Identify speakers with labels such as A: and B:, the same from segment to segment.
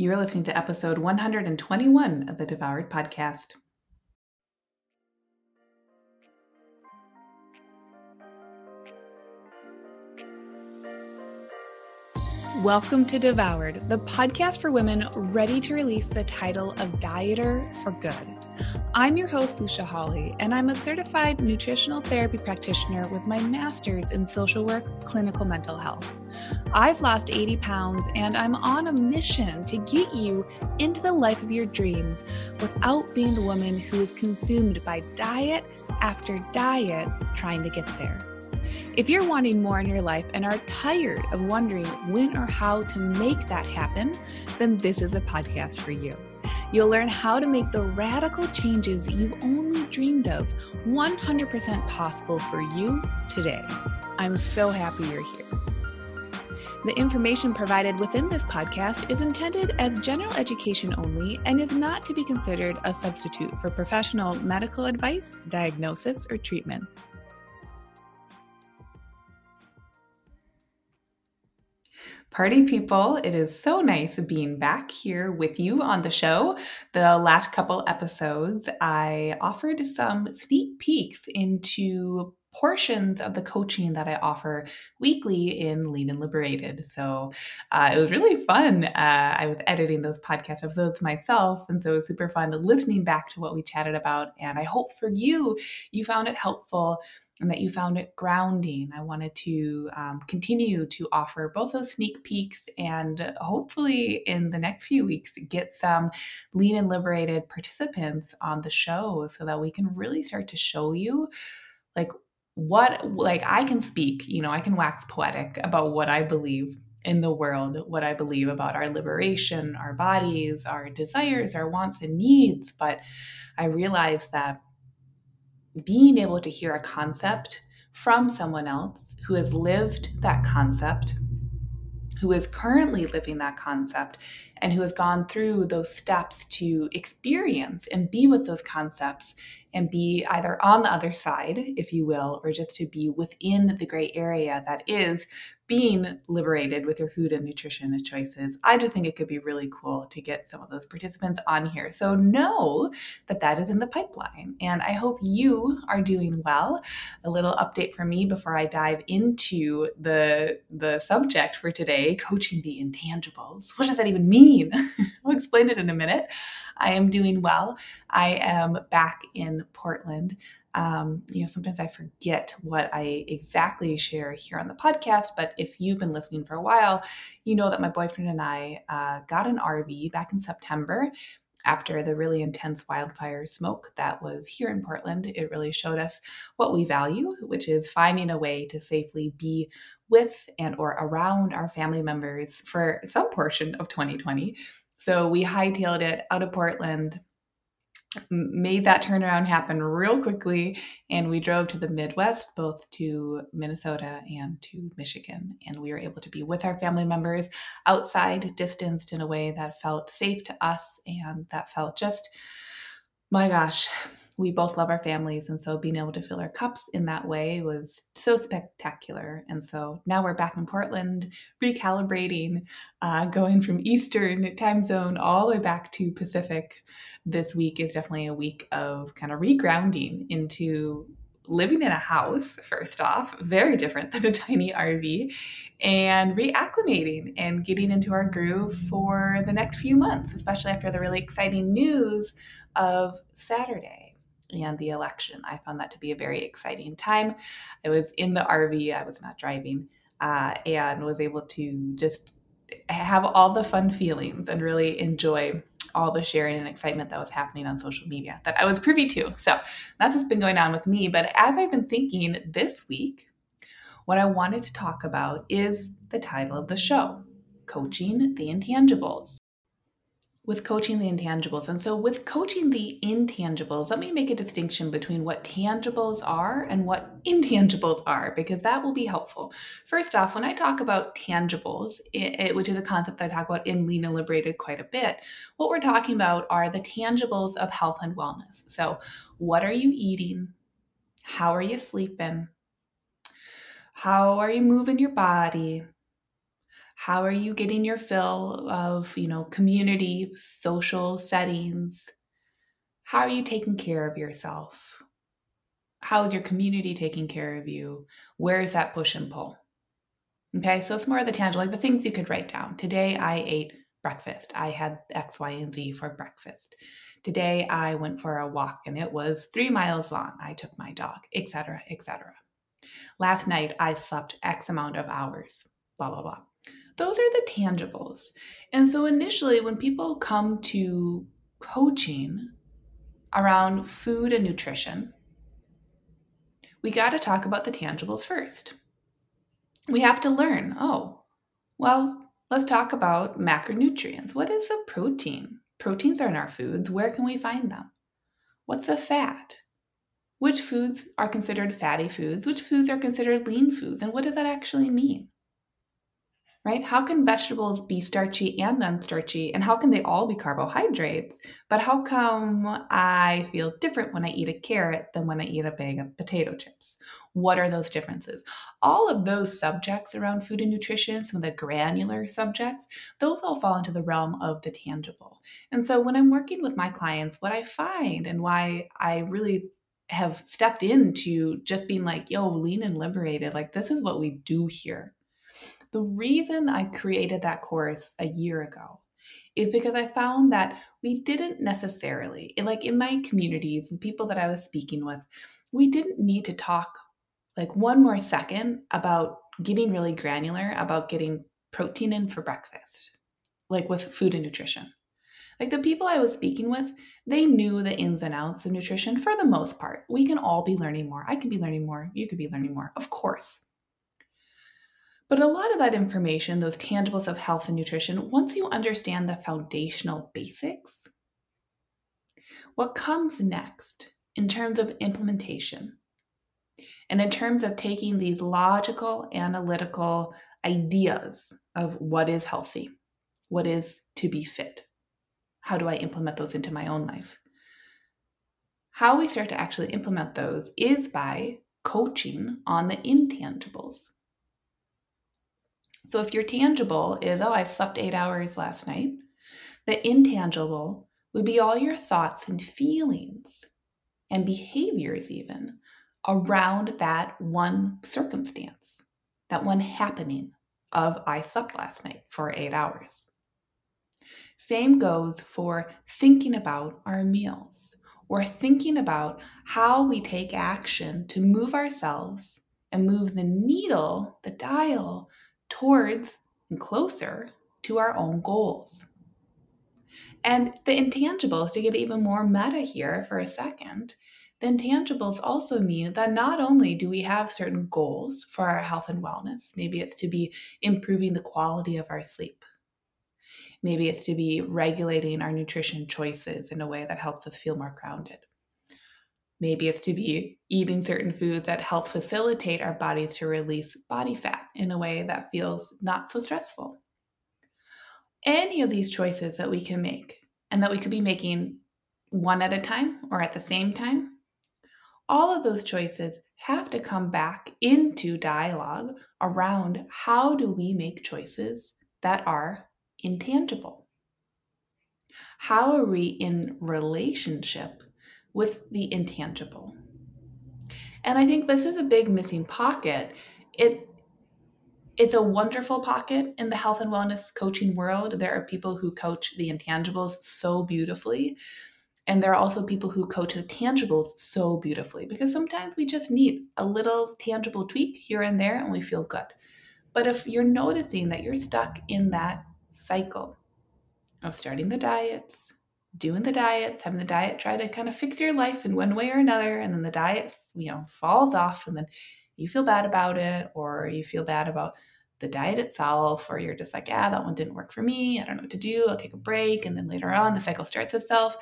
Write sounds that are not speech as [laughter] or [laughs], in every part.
A: You're listening to episode 121 of the Devoured Podcast. Welcome to Devoured, the podcast for women ready to release the title of Dieter for Good. I'm your host, Lucia Hawley, and I'm a certified nutritional therapy practitioner with my master's in social work, clinical mental health. I've lost 80 pounds, and I'm on a mission to get you into the life of your dreams without being the woman who is consumed by diet after diet trying to get there. If you're wanting more in your life and are tired of wondering when or how to make that happen, then this is a podcast for you. You'll learn how to make the radical changes you've only dreamed of 100% possible for you today. I'm so happy you're here. The information provided within this podcast is intended as general education only and is not to be considered a substitute for professional medical advice, diagnosis, or treatment. Party people, it is so nice being back here with you on the show. The last couple episodes, I offered some sneak peeks into portions of the coaching that I offer weekly in Lean and Liberated. So uh, it was really fun. Uh, I was editing those podcast episodes myself, and so it was super fun listening back to what we chatted about. And I hope for you, you found it helpful and that you found it grounding. I wanted to um, continue to offer both those sneak peeks and hopefully in the next few weeks get some lean and liberated participants on the show so that we can really start to show you like what like I can speak, you know, I can wax poetic about what I believe in the world, what I believe about our liberation, our bodies, our desires, our wants and needs, but I realize that being able to hear a concept from someone else who has lived that concept, who is currently living that concept, and who has gone through those steps to experience and be with those concepts and be either on the other side, if you will, or just to be within the gray area that is being liberated with your food and nutrition choices. I just think it could be really cool to get some of those participants on here. So know that that is in the pipeline. And I hope you are doing well. A little update for me before I dive into the the subject for today, coaching the intangibles. What does that even mean? [laughs] I'll explain it in a minute. I am doing well. I am back in Portland. Um, you know, sometimes I forget what I exactly share here on the podcast, but if you've been listening for a while, you know that my boyfriend and I uh, got an RV back in September after the really intense wildfire smoke that was here in Portland, it really showed us what we value, which is finding a way to safely be with and or around our family members for some portion of 2020 so we hightailed it out of Portland, made that turnaround happen real quickly, and we drove to the Midwest, both to Minnesota and to Michigan. And we were able to be with our family members outside, distanced in a way that felt safe to us and that felt just, my gosh, we both love our families. And so being able to fill our cups in that way was so spectacular. And so now we're back in Portland, recalibrating, uh, going from Eastern time zone all the way back to Pacific. This week is definitely a week of kind of regrounding into living in a house, first off, very different than a tiny RV, and reacclimating and getting into our groove for the next few months, especially after the really exciting news of Saturday and the election. I found that to be a very exciting time. I was in the RV, I was not driving, uh, and was able to just have all the fun feelings and really enjoy all the sharing and excitement that was happening on social media that I was privy to. So that's what's been going on with me. But as I've been thinking this week, what I wanted to talk about is the title of the show Coaching the Intangibles with coaching the intangibles. And so, with coaching the intangibles, let me make a distinction between what tangibles are and what [laughs] intangibles are, because that will be helpful. First off, when I talk about tangibles, it, it, which is a concept I talk about in Lean and Liberated quite a bit, what we're talking about are the tangibles of health and wellness. So, what are you eating? How are you sleeping? How are you moving your body? How are you getting your fill of, you know, community, social settings? How are you taking care of yourself? How is your community taking care of you? Where is that push and pull? Okay, so it's more of the tangible, like the things you could write down. Today I ate breakfast. I had X, Y, and Z for breakfast. Today I went for a walk and it was three miles long. I took my dog, etc., etc. Last night I slept X amount of hours. Blah blah blah those are the tangibles. And so initially, when people come to coaching around food and nutrition, we got to talk about the tangibles first. We have to learn oh, well, let's talk about macronutrients. What is a protein? Proteins are in our foods. Where can we find them? What's a fat? Which foods are considered fatty foods? Which foods are considered lean foods? And what does that actually mean? Right? How can vegetables be starchy and unstarchy? And how can they all be carbohydrates? But how come I feel different when I eat a carrot than when I eat a bag of potato chips? What are those differences? All of those subjects around food and nutrition, some of the granular subjects, those all fall into the realm of the tangible. And so when I'm working with my clients, what I find and why I really have stepped into just being like, yo, lean and liberated, like this is what we do here the reason I created that course a year ago is because I found that we didn't necessarily, like in my communities, the people that I was speaking with, we didn't need to talk like one more second about getting really granular about getting protein in for breakfast, like with food and nutrition. Like the people I was speaking with, they knew the ins and outs of nutrition for the most part. We can all be learning more. I can be learning more. You could be learning more, of course. But a lot of that information, those tangibles of health and nutrition, once you understand the foundational basics, what comes next in terms of implementation and in terms of taking these logical, analytical ideas of what is healthy, what is to be fit, how do I implement those into my own life? How we start to actually implement those is by coaching on the intangibles. So if your tangible is, oh, I slept eight hours last night, the intangible would be all your thoughts and feelings and behaviors, even around that one circumstance, that one happening of I slept last night for eight hours. Same goes for thinking about our meals or thinking about how we take action to move ourselves and move the needle, the dial, towards and closer to our own goals. And the intangibles, to get even more meta here for a second, the intangibles also mean that not only do we have certain goals for our health and wellness, maybe it's to be improving the quality of our sleep. Maybe it's to be regulating our nutrition choices in a way that helps us feel more grounded. Maybe it's to be eating certain foods that help facilitate our bodies to release body fat in a way that feels not so stressful. Any of these choices that we can make and that we could be making one at a time or at the same time, all of those choices have to come back into dialogue around how do we make choices that are intangible? How are we in relationship with the intangible. And I think this is a big missing pocket. It it's a wonderful pocket in the health and wellness coaching world. There are people who coach the intangibles so beautifully. And there are also people who coach the tangibles so beautifully because sometimes we just need a little tangible tweak here and there and we feel good. But if you're noticing that you're stuck in that cycle of starting the diets, doing the diets, having the diet try to kind of fix your life in one way or another, and then the diet, you know, falls off, and then you feel bad about it, or you feel bad about the diet itself, or you're just like, yeah, that one didn't work for me. I don't know what to do. I'll take a break. And then later on, the cycle starts itself,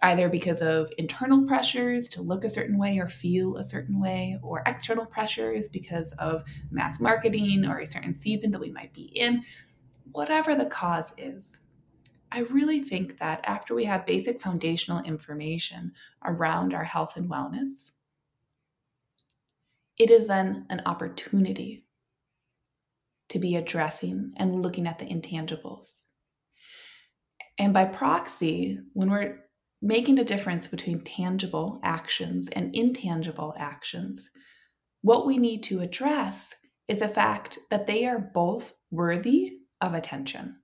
A: either because of internal pressures to look a certain way or feel a certain way, or external pressures because of mass marketing or a certain season that we might be in. Whatever the cause is, I really think that after we have basic foundational information around our health and wellness, it is then an opportunity to be addressing and looking at the intangibles. And by proxy, when we're making a difference between tangible actions and intangible actions, what we need to address is the fact that they are both worthy of attention.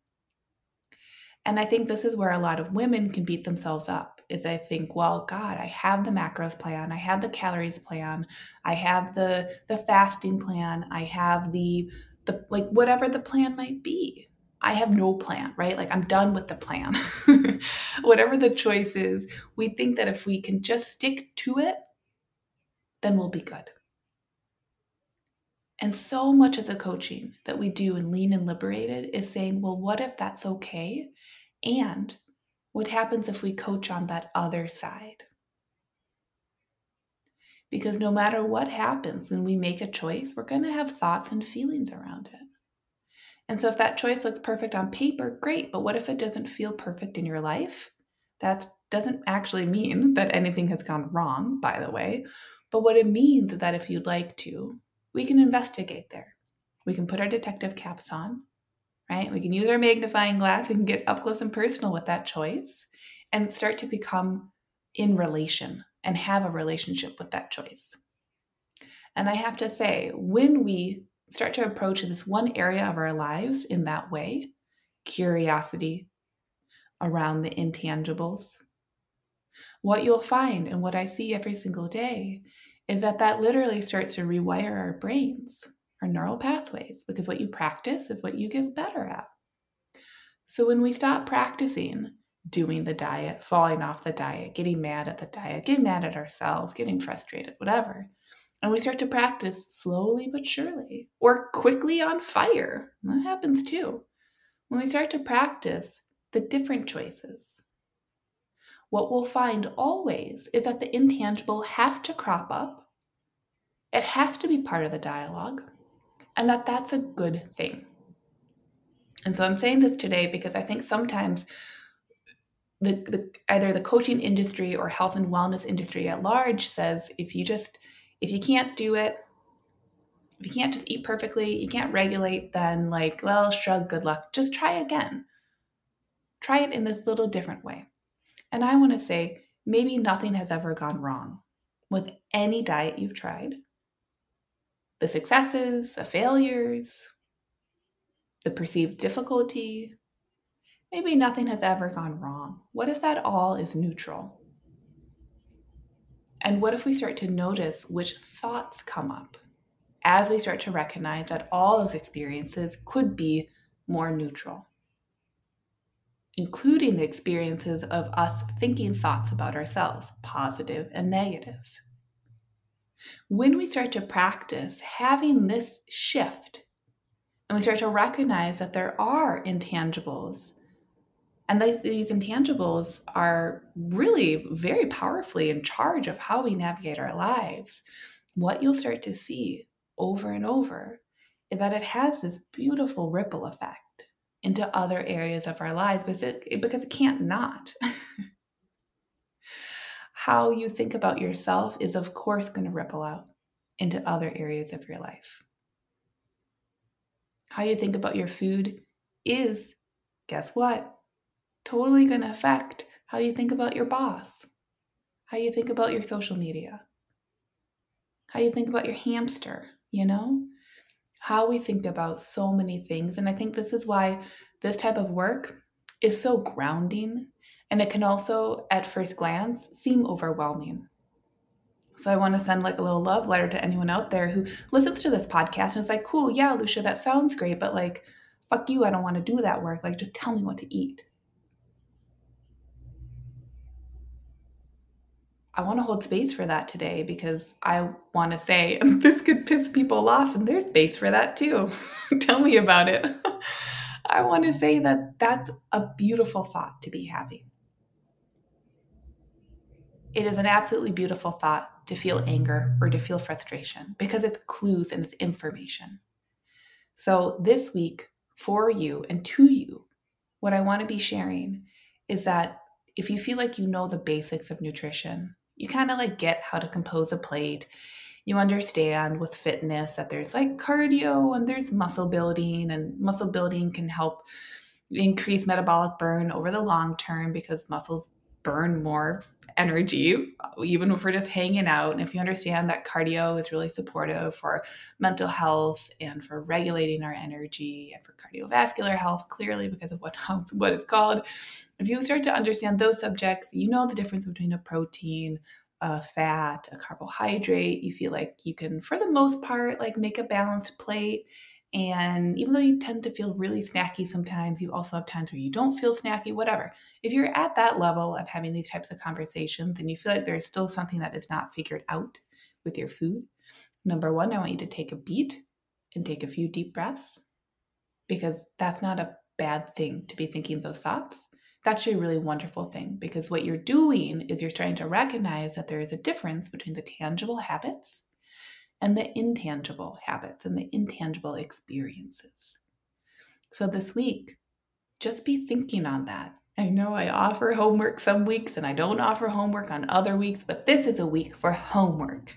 A: And I think this is where a lot of women can beat themselves up is I think, well, God, I have the macros plan, I have the calories plan, I have the the fasting plan, I have the the like whatever the plan might be. I have no plan, right? Like I'm done with the plan. [laughs] whatever the choice is, we think that if we can just stick to it, then we'll be good. And so much of the coaching that we do in Lean and Liberated is saying, well, what if that's okay? And what happens if we coach on that other side? Because no matter what happens when we make a choice, we're going to have thoughts and feelings around it. And so if that choice looks perfect on paper, great. But what if it doesn't feel perfect in your life? That doesn't actually mean [laughs] that anything has gone wrong, by the way. But what it means is that if you'd like to, we can investigate there. We can put our detective caps on, right? We can use our magnifying glass. We can get up close and personal with that choice and start to become in relation and have a relationship with that choice. And I have to say, when we start to approach this one area of our lives in that way, curiosity around the intangibles, what you'll find and what I see every single day is that that literally starts to rewire our brains, our neural pathways, because what you practice is what you get better at. So when we stop practicing doing the diet, falling off the diet, getting mad at the diet, getting mad at ourselves, getting frustrated, whatever, and we start to practice slowly but surely or quickly on fire, that happens too. When we start to practice the different choices, what we'll find always is that the intangible has to crop up, it has to be part of the dialogue, and that that's a good thing. And so I'm saying this today because I think sometimes the, the either the coaching industry or health and wellness industry at large says if you just if you can't do it if you can't just eat perfectly you can't regulate then like well shrug good luck just try again try it in this little different way and I want to say maybe nothing has ever gone wrong with any diet you've tried. The successes, the failures, the perceived difficulty, maybe nothing has ever gone wrong. What if that all is neutral? And what if we start to notice which thoughts come up as we start to recognize that all those experiences could be more neutral? including the experiences of us thinking thoughts about ourselves, positive and negative. When we start to practice having this shift, and we start to recognize that there are intangibles, and these intangibles are really very powerfully in charge of how we navigate our lives, what you'll start to see over and over is that it has this beautiful ripple effect into other areas of our lives because it, because it can't not. [laughs] How you think about yourself is, of course, going to ripple out into other areas of your life. How you think about your food is, guess what? Totally going to affect how you think about your boss, how you think about your social media, how you think about your hamster, you know? how we think about so many things. And I think this is why this type of work is so grounding and it can also, at first glance, seem overwhelming. So I want to send like a little love letter to anyone out there who listens to this podcast and is like, cool, yeah, Lucia, that sounds great, but like, fuck you, I don't want to do that work. Like, just tell me what to eat. I want to hold space for that today because I want to say [laughs] this could piss people off, and there's space for that too. [laughs] Tell me about it. [laughs] I want to say that that's a beautiful thought to be having. It is an absolutely beautiful thought to feel anger or to feel frustration because it's clues and it's information. So, this week, for you and to you, what I want to be sharing is that if you feel like you know the basics of nutrition, you kind of like get how to compose a plate you understand with fitness that there's like cardio and there's muscle building, and muscle building can help increase metabolic burn over the long term because muscles burn more energy, even if we're just hanging out. And if you understand that cardio is really supportive for mental health and for regulating our energy and for cardiovascular health, clearly because of what, [laughs] what it's called, if you start to understand those subjects, you know the difference between a protein, a fat, a carbohydrate. You feel like you can, for the most part, like make a balanced plate. And even though you tend to feel really snacky sometimes, you also have times where you don't feel snacky, whatever. If you're at that level of having these types of conversations and you feel like there's still something that is not figured out with your food, number one, I want you to take a beat and take a few deep breaths because that's not a bad thing to be thinking those thoughts. It's actually a really wonderful thing because what you're doing is you're trying to recognize that there is a difference between the tangible habits and the intangible habits and the intangible experiences. So this week, just be thinking on that. I know I offer homework some weeks and I don't offer homework on other weeks, but this is a week for homework.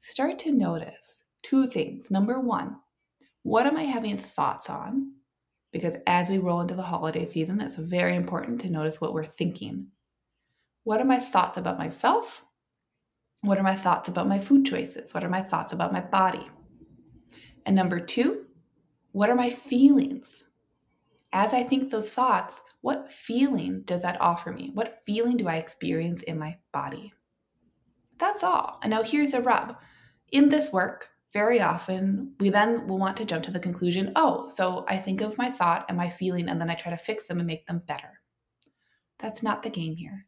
A: Start to notice two things. Number one, what am I having thoughts on? because as we roll into the holiday season, it's very important to notice what we're thinking. What are my thoughts about myself? What are my thoughts about my food choices? What are my thoughts about my body? And number two, what are my feelings? As I think those thoughts, what feeling does that offer me? What feeling do I experience in my body? That's all. And now here's a rub. In this work, very often we then will want to jump to the conclusion oh, so I think of my thought and my feeling and then I try to fix them and make them better. That's not the game here.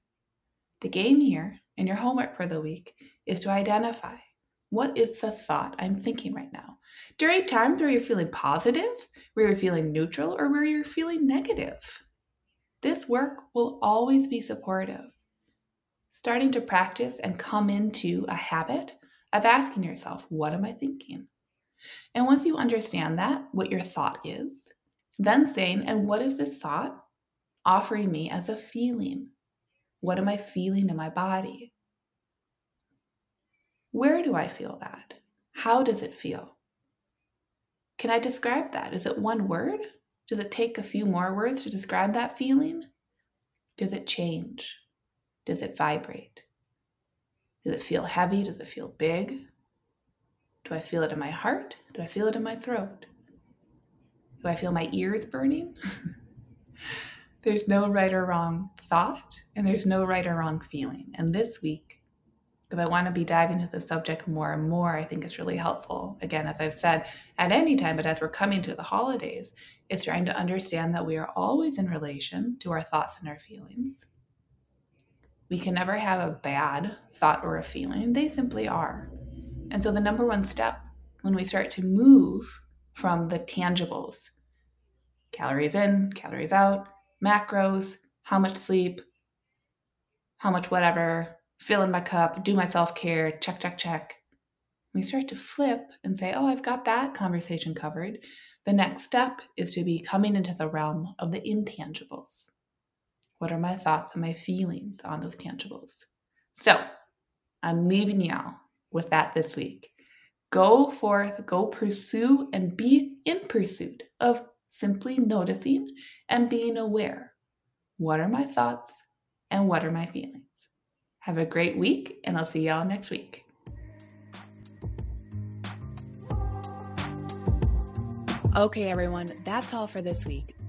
A: The game here in your homework for the week is to identify what is the thought I'm thinking right now. During times where you're feeling positive, where you're feeling neutral, or where you're feeling negative. This work will always be supportive. Starting to practice and come into a habit of asking yourself, what am I thinking? And once you understand that, what your thought is, then saying, and what is this thought offering me as a feeling? What am I feeling in my body? Where do I feel that? How does it feel? Can I describe that? Is it one word? Does it take a few more words to describe that feeling? Does it change? Does it vibrate? Does it feel heavy? Does it feel big? Do I feel it in my heart? Do I feel it in my throat? Do I feel my ears burning? [laughs] there's no right or wrong thought, and there's no right or wrong feeling. And this week, because I want to be diving into the subject more and more, I think it's really helpful. Again, as I've said, at any time, but as we're coming to the holidays, is trying to understand that we are always in relation to our thoughts and our feelings. We can never have a bad thought or a feeling, they simply are. And so, the number one step when we start to move from the tangibles calories in, calories out, macros, how much sleep, how much whatever, fill in my cup, do my self care, check, check, check. We start to flip and say, oh, I've got that conversation covered. The next step is to be coming into the realm of the intangibles. What are my thoughts and my feelings on those tangibles? So I'm leaving y'all with that this week. Go forth, go pursue, and be in pursuit of simply noticing and being aware. What are my thoughts and what are my feelings? Have a great week, and I'll see y'all next week. Okay, everyone, that's all for this week.